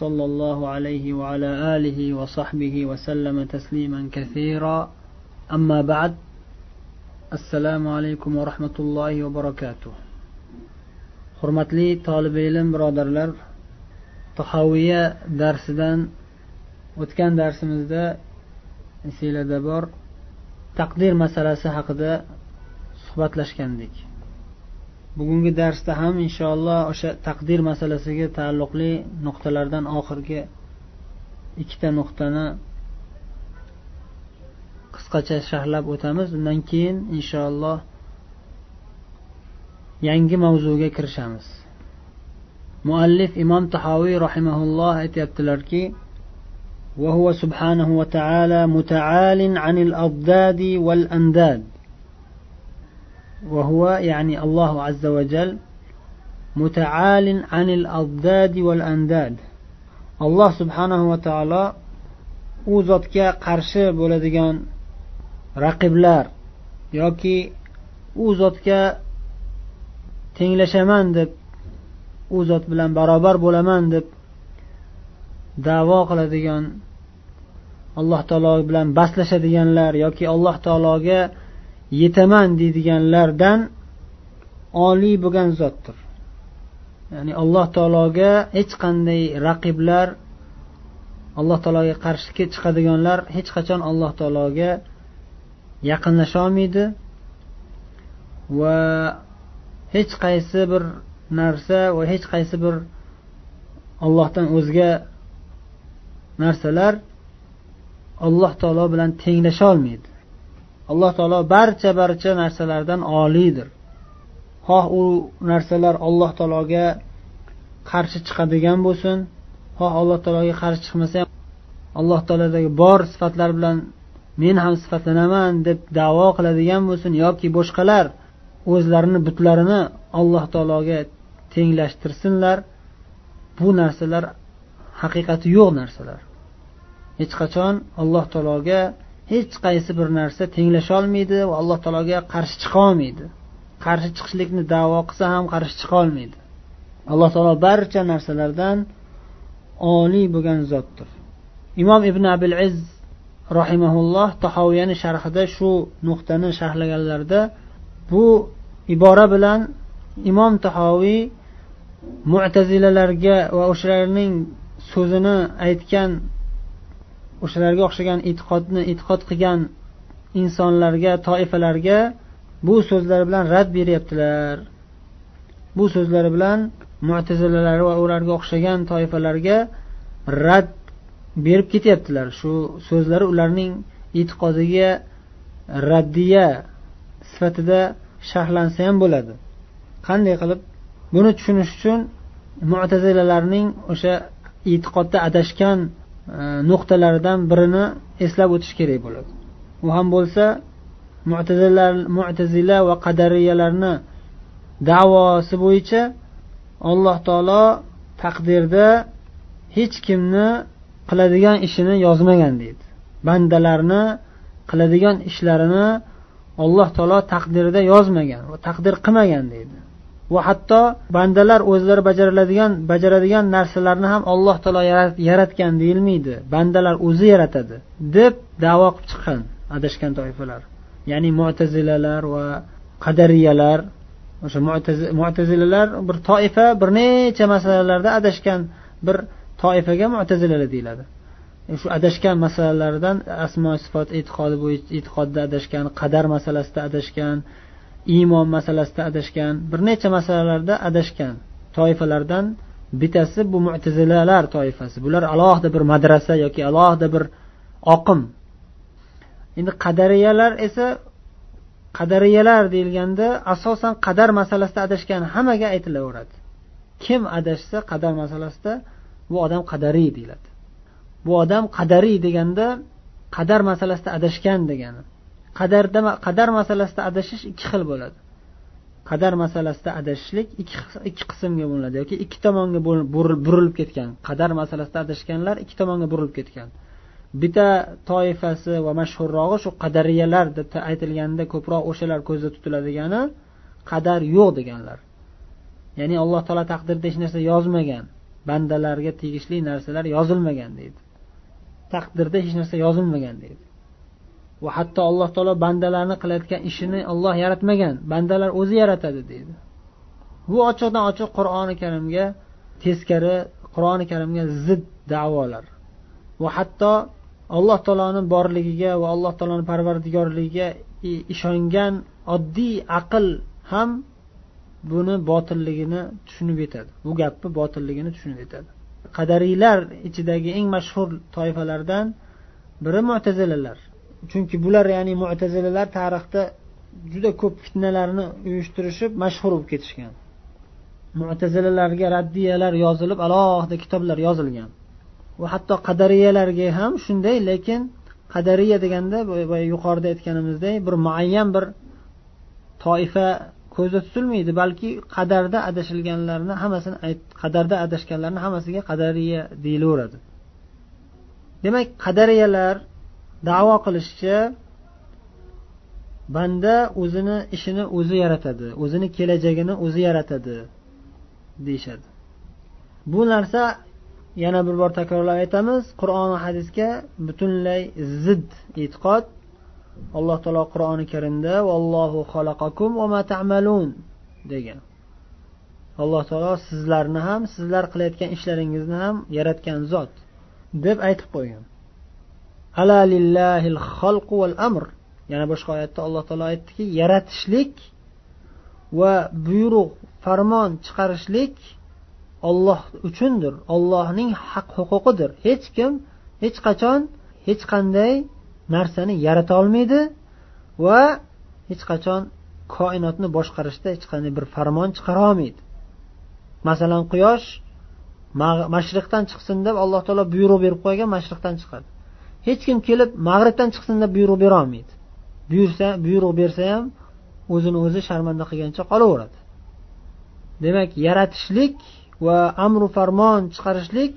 صلى الله عليه وعلى آله وصحبه وسلم تسليما كثيرا أما بعد السلام عليكم ورحمة الله وبركاته hurmatli tolib ilm birodarlar tahoviya darsidan o'tgan darsimizda esinglarda bor taqdir masalasi haqida suhbatlashgandik bugungi darsda ham inshaalloh o'sha taqdir masalasiga taalluqli nuqtalardan oxirgi ikkita nuqtani qisqacha sharhlab o'tamiz undan keyin inshaalloh yangi mavzuga kirishamiz muallif imom tahoviy rahimaulloh aytyaptilarki وهو سبحانه وتعالى متعال عن الأضداد والأنداد وهو يعني الله عز وجل متعال عن الأضداد والأنداد الله سبحانه وتعالى u zotga qarshi bo'ladigan raqiblar yoki u zotga tenglashaman deb u zot bilan barobar bo'laman deb davo qiladigan alloh taolo bilan baslashadiganlar yoki alloh taologa yetaman deydiganlardan oliy bo'lgan zotdir. Ya'ni alloh taologa hech qanday raqiblar alloh taologa qarshi chiqadiganlar hech qachon alloh taologa yaqinlasha olmaydi va hech qaysi bir narsa va hech qaysi bir ollohdan o'zga narsalar alloh taolo bilan tenglasha olmaydi alloh taolo barcha barcha narsalardan oliydir xoh u narsalar alloh taologa qarshi chiqadigan bo'lsin. Xoh alloh taologa qarshi chiqmasa ham alloh taolodagi bor sifatlar bilan men ham sifatlanaman deb davo qiladigan bo'lsin yoki boshqalar o'zlarini butlarini alloh taologa tenglashtirsinlar. Bu narsalar haqiqati yo'q narsalar. Hech qachon alloh taologa hech qaysi bir narsa tenglasholmaydi va alloh taologa qarshi chiqa olmaydi qarshi chiqishlikni davo qilsa ham qarshi chiqa olmaydi alloh taolo barcha narsalardan oliy bo'lgan zotdir. Imom ibn abil iz rahimaulloh tahoviyani sharhida shu nuqtani sharhlaganlarida bu ibora bilan imom tahoviy mu'tazilalarga va o'shalarning so'zini aytgan o'shalarga o'xshagan e'tiqodni e'tiqod qilgan insonlarga toifalarga bu so'zlar bilan rad beryaptilar. Bu so'zlari bilan mu'tazilalar va ularga o'xshagan toifalarga rad berib ketyaptilar. Shu so'zlari ularning e'tiqodiga raddiya sifatida sharhlansa ham bo'ladi. Qanday qilib? Buni tushunish uchun mu'tazilalarning o'sha e'tiqodda adashgan E, nuqtalaridan birini eslab o'tish kerak bo'ladi. U ham bo'lsa mu'tazila va qadariyalarni davosi bo'yicha alloh taolo taqdirda hech kimni qiladigan ishini yozmagan deydi. Bandalarni qiladigan ishlarini alloh taolo taqdirida yozmagan va taqdir qilmagan deydi. Va hatto bandalar o'zlari bajariladigan bajaradigan narsalarni ham alloh taolo yaratgan deyilmaydi. Bandalar o'zi yaratadi deb davo qilib chiqqan adashgan toifalar. Ya'ni mo'tazilalar va qadariyalar. O'sha mo'tazilalar bir toifa bir necha masalalarda adashgan bir toifaga mo'tazilalar deyiladi. E, shu adashgan masalalardan asmo sifat e'tiqodi bo'yicha e'tiqodda adashgan qadar masalasida adashgan iymon masalasida adashgan bir necha masalalarda adashgan toifalardan bittasi bu mutazilalar toifasi. Bular alohida bir madrasa yoki alohida bir oqim. Endi qadariyalar esa qadariyalar deyilganda asosan qadar masalasida adashgan hammaga aytilaveradi. Kim adashsa qadar masalasida bu odam qadariy deyiladi. Bu odam qadariy deganda qadar masalasida adashgan degani. Qadarda qadar masalasida adashish ikki xil bo'ladi. Qadar masalasida adashishlik ikki ikki qismga bo'linadi yoki ikki tomonga burilib ketgan. Qadar masalasida adashganlar ikki tomonga burilib ketgan. Bitta toifasi va mashhurrog'i shu qadariyalar deb aytilganda ko'proq o'shalar ko'zda tutiladigani qadar yo'q deganlar. Ya'ni alloh taolo taqdirda hech narsa yozmagan. Bandalarga tegishli narsalar yozilmagan deydi. Taqdirda hech narsa yozilmagan deydi. Va hatto alloh taolo bandalarni qilayotgan ishini olloh yaratmagan. Bandalar o'zi yaratadi deydi. Bu ochiqdan ochiq qur'oni karimga teskari qur'oni karimga zid davolar. Va hatto alloh taoloni borligiga va alloh taoloni parvardigorligiga ishongan oddiy aql ham buni botilligini tushunib yetadi. Bu gapni botilligini tushunib yetadi. Qadariylar ichidagi eng mashhur toifalardan biri mo'tazilalar chunki bular ya'ni mutazilalar tarixda juda ko'p fitnalarni uyushtirishib mashhur bo'lib ketishgan. Mutazilalarga raddiyalar yozilib alohida kitoblar yozilgan. Va hatto qadariyalarga ham shunday lekin qadariya deganda yuqorida aytganimizdek bir muayyan bir toifa ko'zda tutilmaydi balki qadarda adashilganlarni hammasini qadarda adashganlarni hammasiga qadariya deyilaveradi. Demak qadariyalar davo qilishicha banda o'zini ishini o'zi yaratadi o'zini kelajagini o'zi yaratadi deyishadi. Bu narsa yana bir bor takrorlab aytamiz qur'on va hadisga butunlay zid e'tiqod. Alloh taolo qur'oni karimda vallohu xalaqakum va ma ta'malun degan. Alloh taolo sizlarni ham sizlar qilayotgan ishlaringizni ham yaratgan zot deb aytib qo'ygan. Ala lillahil xalqu val amr. Yana boshqa oyatda alloh taolo aytdiki yaratishlik va buyruq farmon chiqarishlik olloh uchundir. Ollohning haq huquqidir. Hech kim hech qachon hech qanday narsani yarata olmaydi va hech qachon koinotni boshqarishda hech qanday bir farmon chiqara olmaydi. Masalan quyosh mashriqdan chiqsin deb alloh taolo buyruq berib qo'ygan mashriqdan chiqadi. Hech kim kelib mag'ribdan chiqsin deb buyruq berolmaydi buyursa buyruq bersa ham o'zini o'zi sharmanda qilgancha qolaveradi. Demak yaratishlik va amru farmon chiqarishlik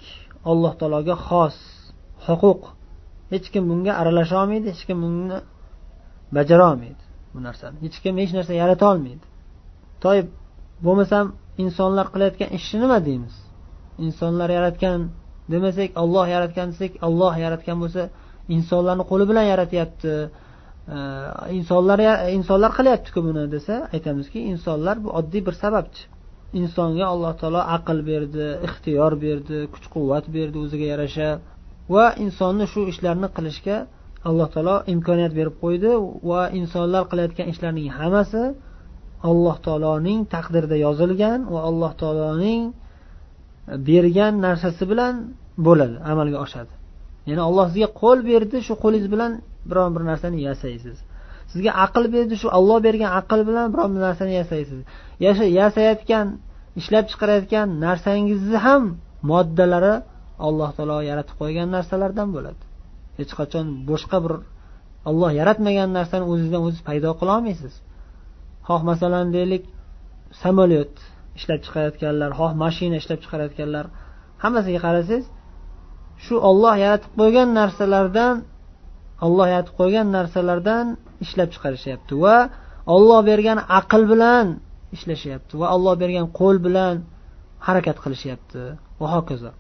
alloh taologa xos huquq. Hech kim bunga aralasha olmaydi hech kim buni bajara olmaydi bu narsani. Hech kim hech narsa yarata olmaydi. Toib bo'lmasam insonlar qilayotgan ishni nima deymiz? Insonlar yaratgan demasak olloh yaratgan desak olloh yaratgan bo'lsa insonlarni qo'li bilan yaratyapti. Insonlar insonlar qilyaptiku buni desa aytamizki insonlar bu oddiy bir sababchi. Insonga alloh taolo aql berdi ixtiyor berdi kuch quvvat berdi o'ziga yarasha va insonni shu ishlarni qilishga alloh taolo imkoniyat berib qo'ydi va insonlar qilayotgan ishlarning hammasi alloh taoloning taqdirida yozilgan va alloh taoloning bergan narsasi bilan bo'ladi amalga oshadi. Ya'ni alloh sizga qo'l berdi shu qo'lingiz bilan biron bir narsani yasaysiz. Sizga aql berdi shu olloh bergan aql bilan biron bir narsani yasaysiz. Yasayotgan ishlab chiqarayotgan narsangizni ham moddalari alloh taolo yaratib qo'ygan narsalardan bo'ladi. Hech qachon boshqa bir olloh yaratmagan narsani o'zingizdan o'ziz paydo qilolmaysiz xoh masalan deylik samolyot. Ishlab chiqarayotganlar xoh mashina ishlab chiqarayotganlar. Hammasiga qarasangiz shu olloh yaratib qo'ygan narsalardan olloh yaratib qo'ygan narsalardan ishlab chiqarishyapti va olloh bergan aql bilan ishlashyapti va olloh bergan qo'l bilan harakat qilishyapti. Va hokazo.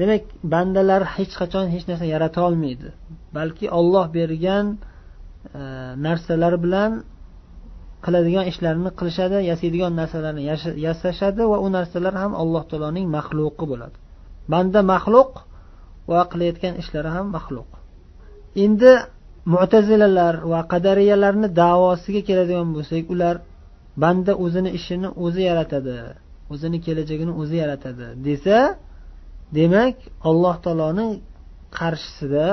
Demak bandalar hech qachon hech narsa yarata olmaydi balki olloh bergan e, narsalar bilan qiladigan ishlarini qilishadi yasaydigan narsalarni yasashadi va u narsalar ham alloh taoloning maxluqi bo'ladi. Banda maxluq va qilayotgan ishlari ham maxluq. Endi mutazilalar va qadariyalarni davosiga keladigan bo'lsak ular banda o'zini ishini o'zi yaratadi o'zini kelajagini o'zi yaratadi desa demak alloh taoloni qarshisida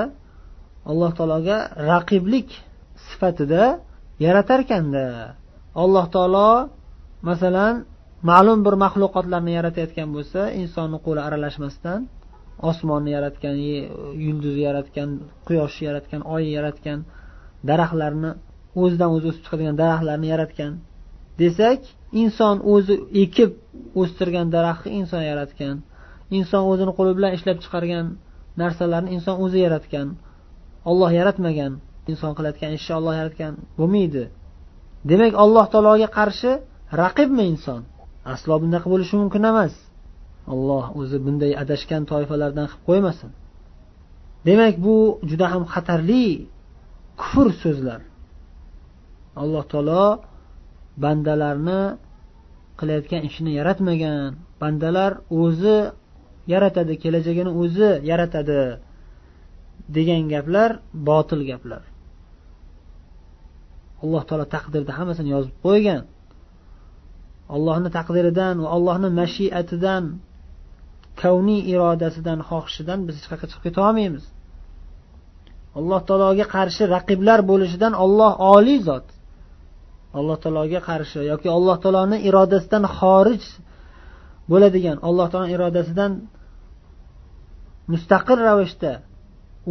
alloh taologa raqiblik sifatida yaratarkanda. Alloh taolo masalan ma'lum bir maxluqotlarni yaratayotgan bo'lsa insonni qo'li aralashmasdan osmonni yaratgan yulduzni yaratgan quyoshni yaratgan oyni yaratgan daraxtlarni o'zidan o'zi o'sib chiqadigan daraxtlarni yaratgan. Desak inson o'zi ekib o'stirgan daraxtni inson yaratgan. Inson o'zini qo'li bilan ishlab chiqargan narsalarni inson o'zi yaratgan. Olloh yaratmagan. Inson qilayotgan ishni olloh yaratgan bo'lmaydi. Demak alloh taologa qarshi raqibmi inson? Aslo bunaqa bo'lishi mumkin emas. Alloh o'zi bunday adashgan toifalardan qilib qo'ymasin. Demak bu juda ham xatarli kufr so'zlar. Alloh taolo bandalarni qilayotgan ishini yaratmagan. Bandalar o'zi yaratadi kelajagini o'zi yaratadi degan gaplar botil gaplar. Alloh taolo taqdirda hammasini yozib qo'ygan. Allohni taqdiridan va allohni mashiatidan kavniy irodasidan xohishidan biz hech qayerga chiqib keta olmaymiz. Alloh taologa qarshi raqiblar bo'lishidan olloh oliy zot. Alloh taologa qarshi yoki alloh taoloni irodasidan xorij bo'ladigan alloh taoloni irodasidan mustaqil ravishda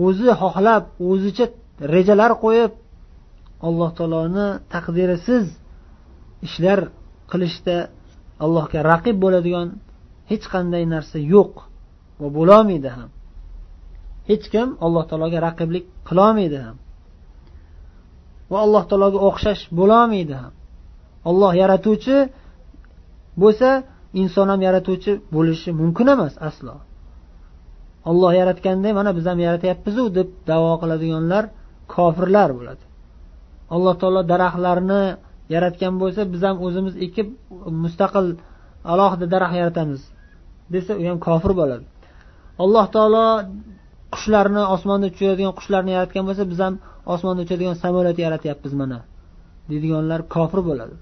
o'zi xohlab o'zicha rejalar qo'yib alloh taoloni taqdirisiz ishlar qilishda allohga raqib bo'ladigan hech qanday narsa yo'q va bo'lolmaydi ham. Hech kim alloh taologa raqiblik qilolmaydi ham. Va alloh taologa o'xshash bo'lolmaydi ham. Olloh yaratuvchi bo'lsa inson ham yaratuvchi bo'lishi mumkin emas aslo. Olloh yaratganday mana biz ham yaratyapmizu deb davo qiladiganlar kofirlar bo'ladi. Alloh taolo daraxtlarni yaratgan bo'lsa biz ham o'zimiz ekib mustaqil alohida daraxt yaratamiz. Desa u ham kofir bo'ladi. Alloh taolo qushlarni osmonda uchadigan qushlarni yaratgan bo'lsa biz ham osmonda uchadigan samolyot yaratyapmiz mana. Deydiganlar kofir bo'ladi.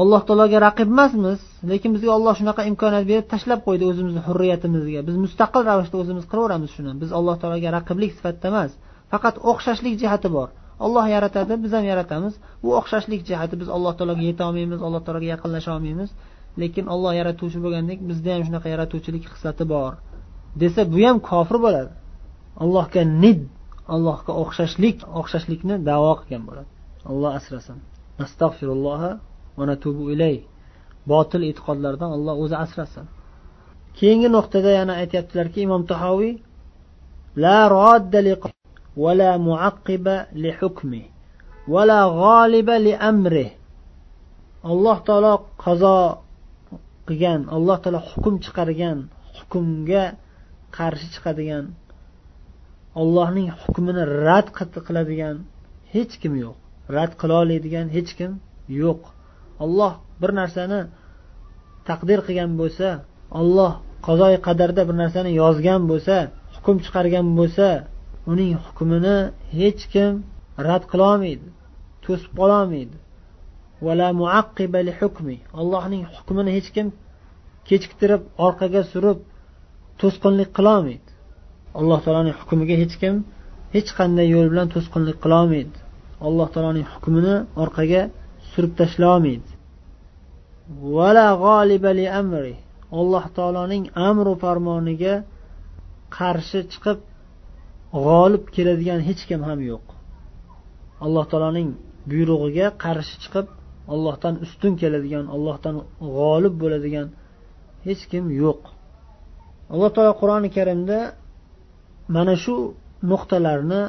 Alloh taologa raqib emasmiz lekin bizga olloh shunaqa imkoniyat berib tashlab qo'ydi o'zimizni hurriyatimizga. Biz mustaqil ravishda o'zimiz qilaveramiz shuni. Biz alloh taologa raqiblik sifatida emas faqat o'xshashlik jihati bor. Olloh yaratadi biz ham yaratamiz. Bu o'xshashlik jihati biz alloh taologa yetolmaymiz alloh taologa yaqinlasha olmaymiz. Lekin olloh yaratuvchi bo'lgandek bizda ham shunaqa yaratuvchilik xislati bor. Desa bu ham kofir bo'ladi. Allohga nid allohga o'xshashlik o'xshashlikni davo qilgan bo'ladi. Alloh asrasin. Astag'firulloh va natubu ilay botil e'tiqodlardan alloh o'zi asrasin. Keyingi nuqtada yana aytyaptilarki imom tahoviy la ولا معقب لحكمه ولا غالب لأمره. hukmi va la alloh taolo qazo qilgan alloh taolo hukm chiqargan hukmga qarshi chiqadigan ollohning hukmini rad qiladigan hech kim yo'q. Rad qila oladigan hech kim yo'q. Olloh bir narsani taqdir qilgan bo'lsa olloh qazoi qadarda bir narsani yozgan bo'lsa hukm chiqargan bo'lsa uning hukmini hech kim rad qilolmaydi to'sib qololmaydi. Allohning hukmini hech kim kechiktirib orqaga surib to'sqinlik qilolmaydi. Alloh taoloning hukmiga hech kim hech qanday yo'l bilan to'sqinlik qilolmaydi. Alloh taoloning hukmini orqaga surib tashlolmaydi. Alloh taoloning amru farmoniga qarshi chiqib g'olib keladigan hech kim ham yo'q. Alloh taoloning buyrug'iga qarshi chiqib ollohdan ustun keladigan ollohdan g'olib bo'ladigan hech kim yo'q. Alloh taolo qur'oni karimda mana shu nuqtalarni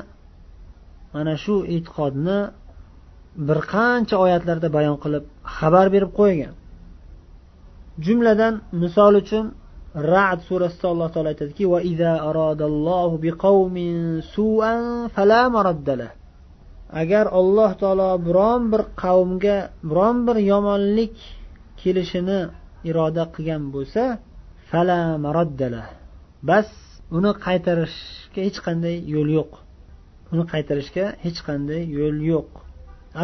mana shu e'tiqodni bir qancha oyatlarda bayon qilib xabar berib qo'ygan. Jumladan misol uchun rad surasida alloh taolo aytadiki va iza arodallohu biqavmin suan fala maraddala agar alloh taolo biron bir qavmga biron bir yomonlik kelishini iroda qilgan bo'lsa fala maraddala bas uni qaytarishga hech qanday yo'l yo'q. Uni qaytarishga hech qanday yo'l yo'q.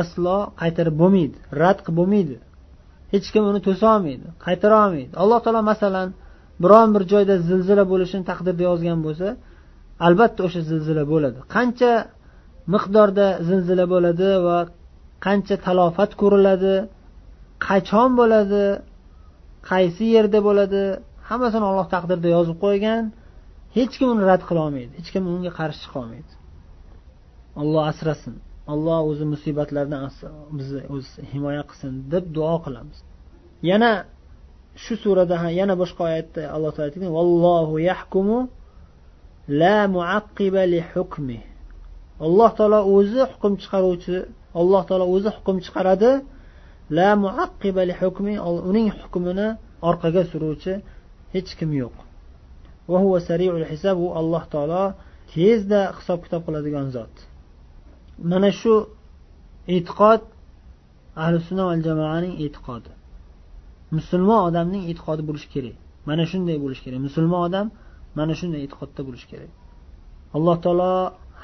Aslo qaytarib bo'lmaydi rad qilib bo'lmaydi. Hech kim uni to'solmaydi qaytara olmaydi. Alloh taolo masalan biron bir joyda zilzila bo'lishini taqdirda yozgan bo'lsa albatta o'sha zilzila bo'ladi. Qancha miqdorda zilzila bo'ladi va qancha talofat ko'riladi qachon bo'ladi qaysi yerda bo'ladi hammasini olloh taqdirda yozib qo'ygan. Hech kim uni rad qila olmaydi hech kim unga qarshi chiqa olmaydi. Olloh asrasin alloh o'zi musibatlardan bizni o'zi himoya qilsin deb duo qilamiz. Yana shu surada yana boshqa oyatda alloh taolo aytgan vallohu yahkumu la muaqqiba li hukmi. Alloh taolo o'zi hukm chiqaruvchi alloh taolo o'zi hukm chiqaradi. La muaqqiba li hukmi uning hukmini orqaga suruvchi hech kim yo'q. Va huva sariul hisab u alloh taolo tezda hisob kitob qiladigan zot. Mana shu e'tiqod ahli sunna val jamoaning e'tiqodi. Musulmon odamning e'tiqodi bo'lishi kerak. Mana shunday bo'lishi kerak. Musulmon odam mana shunday e'tiqodda bo'lishi kerak. Alloh taolo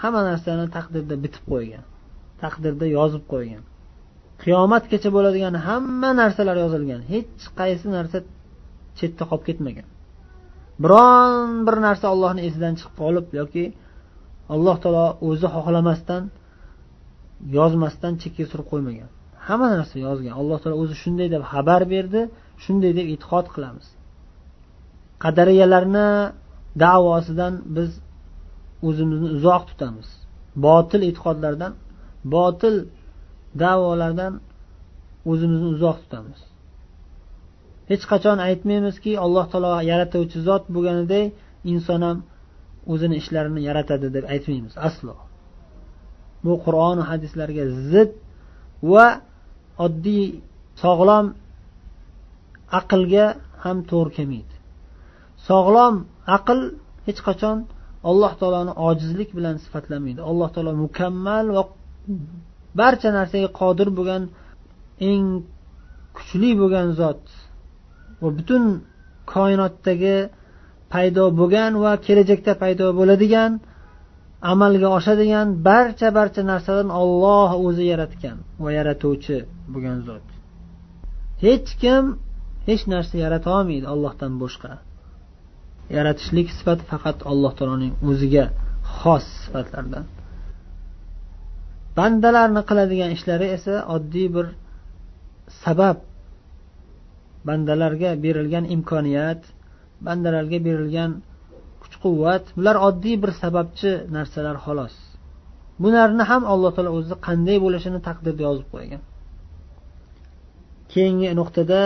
hamma narsani taqdirda bitib qo'ygan taqdirda yozib qo'ygan. Qiyomatgacha bo'ladigan hamma narsalar yozilgan. Hech qaysi narsa chetda qolib ketmagan. Biron bir narsa ollohni esidan chiqib qolib yoki alloh taolo o'zi xohlamasdan yozmasdan chekka surib qo'ymagan. Hamma narsa yozgan. Alloh taolo o'zi shunday deb xabar berdi shunday deb e'tiqod qilamiz. Qadariyalarni davosidan biz o'zimizni uzoq tutamiz. Botil e'tiqodlardan botil da'volardan o'zimizni uzoq tutamiz. Hech qachon aytmaymizki alloh taolo yaratuvchi zot bo'lganiday inson ham o'zini ishlarini yaratadi deb aytmaymiz aslo. Bu qur'on hadislarga zid va oddiy sog'lom aqlga ham to'g'ri kelmaydi. Sog'lom aql hech qachon alloh taoloni ojizlik bilan sifatlamaydi. Alloh taolo mukammal va barcha narsaga qodir bo'lgan eng kuchli bo'lgan zot va butun koinotdagi paydo bo'lgan va kelajakda paydo bo'ladigan amalga oshadigan barcha barcha narsalarni olloh o'zi yaratgan va yaratuvchi. Bo'lgan zot. Hech kim hech narsa yarata olmaydi ollohdan boshqa. Yaratishlik sifati faqat alloh taoloning o'ziga xos sifatlardan bandalarni qiladigan ishlari esa oddiy bir sabab. Bandalarga berilgan imkoniyat bandalarga berilgan kuch quvvat bular oddiy bir sababchi narsalar xolos. Bularni ham alloh taolo o'zi qanday bo'lishini taqdirda yozib qo'ygan. Keyingi nuqtada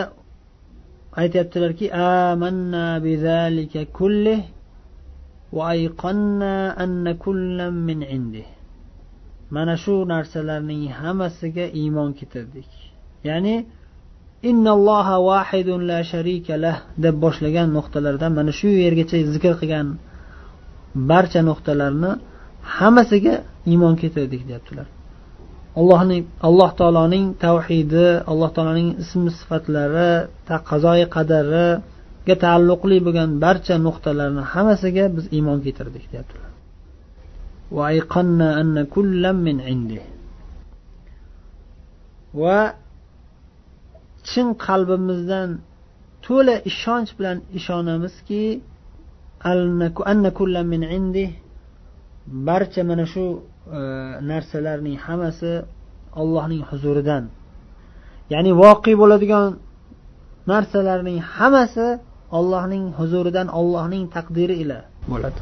aytyaptilarki amanna bizalika kullih va ayqanna anna kullam min indih. Mana shu narsalarning hammasiga iymon keltirdik. Ya'ni innalloha vahidun la sharika lah deb boshlagan nuqtalardan mana shu yergacha zikr qilgan barcha nuqtalarni hammasiga iymon keltirdik deyaptilar. Allohning alloh taoloning tavhidi alloh taoloning ism sifatlari qazoyi qadariga taalluqli bo'lgan barcha nuqtalarni hammasiga biz iymon keltirdik deyaptilar. Va chin qalbimizdan to'la ishonch bilan ishonamizki barcha mana shu E, narsalarning hammasi allohning huzuridan. Ya'ni voqe bo'ladigan narsalarning hammasi ollohning huzuridan ollohning taqdiri ila bo'ladi.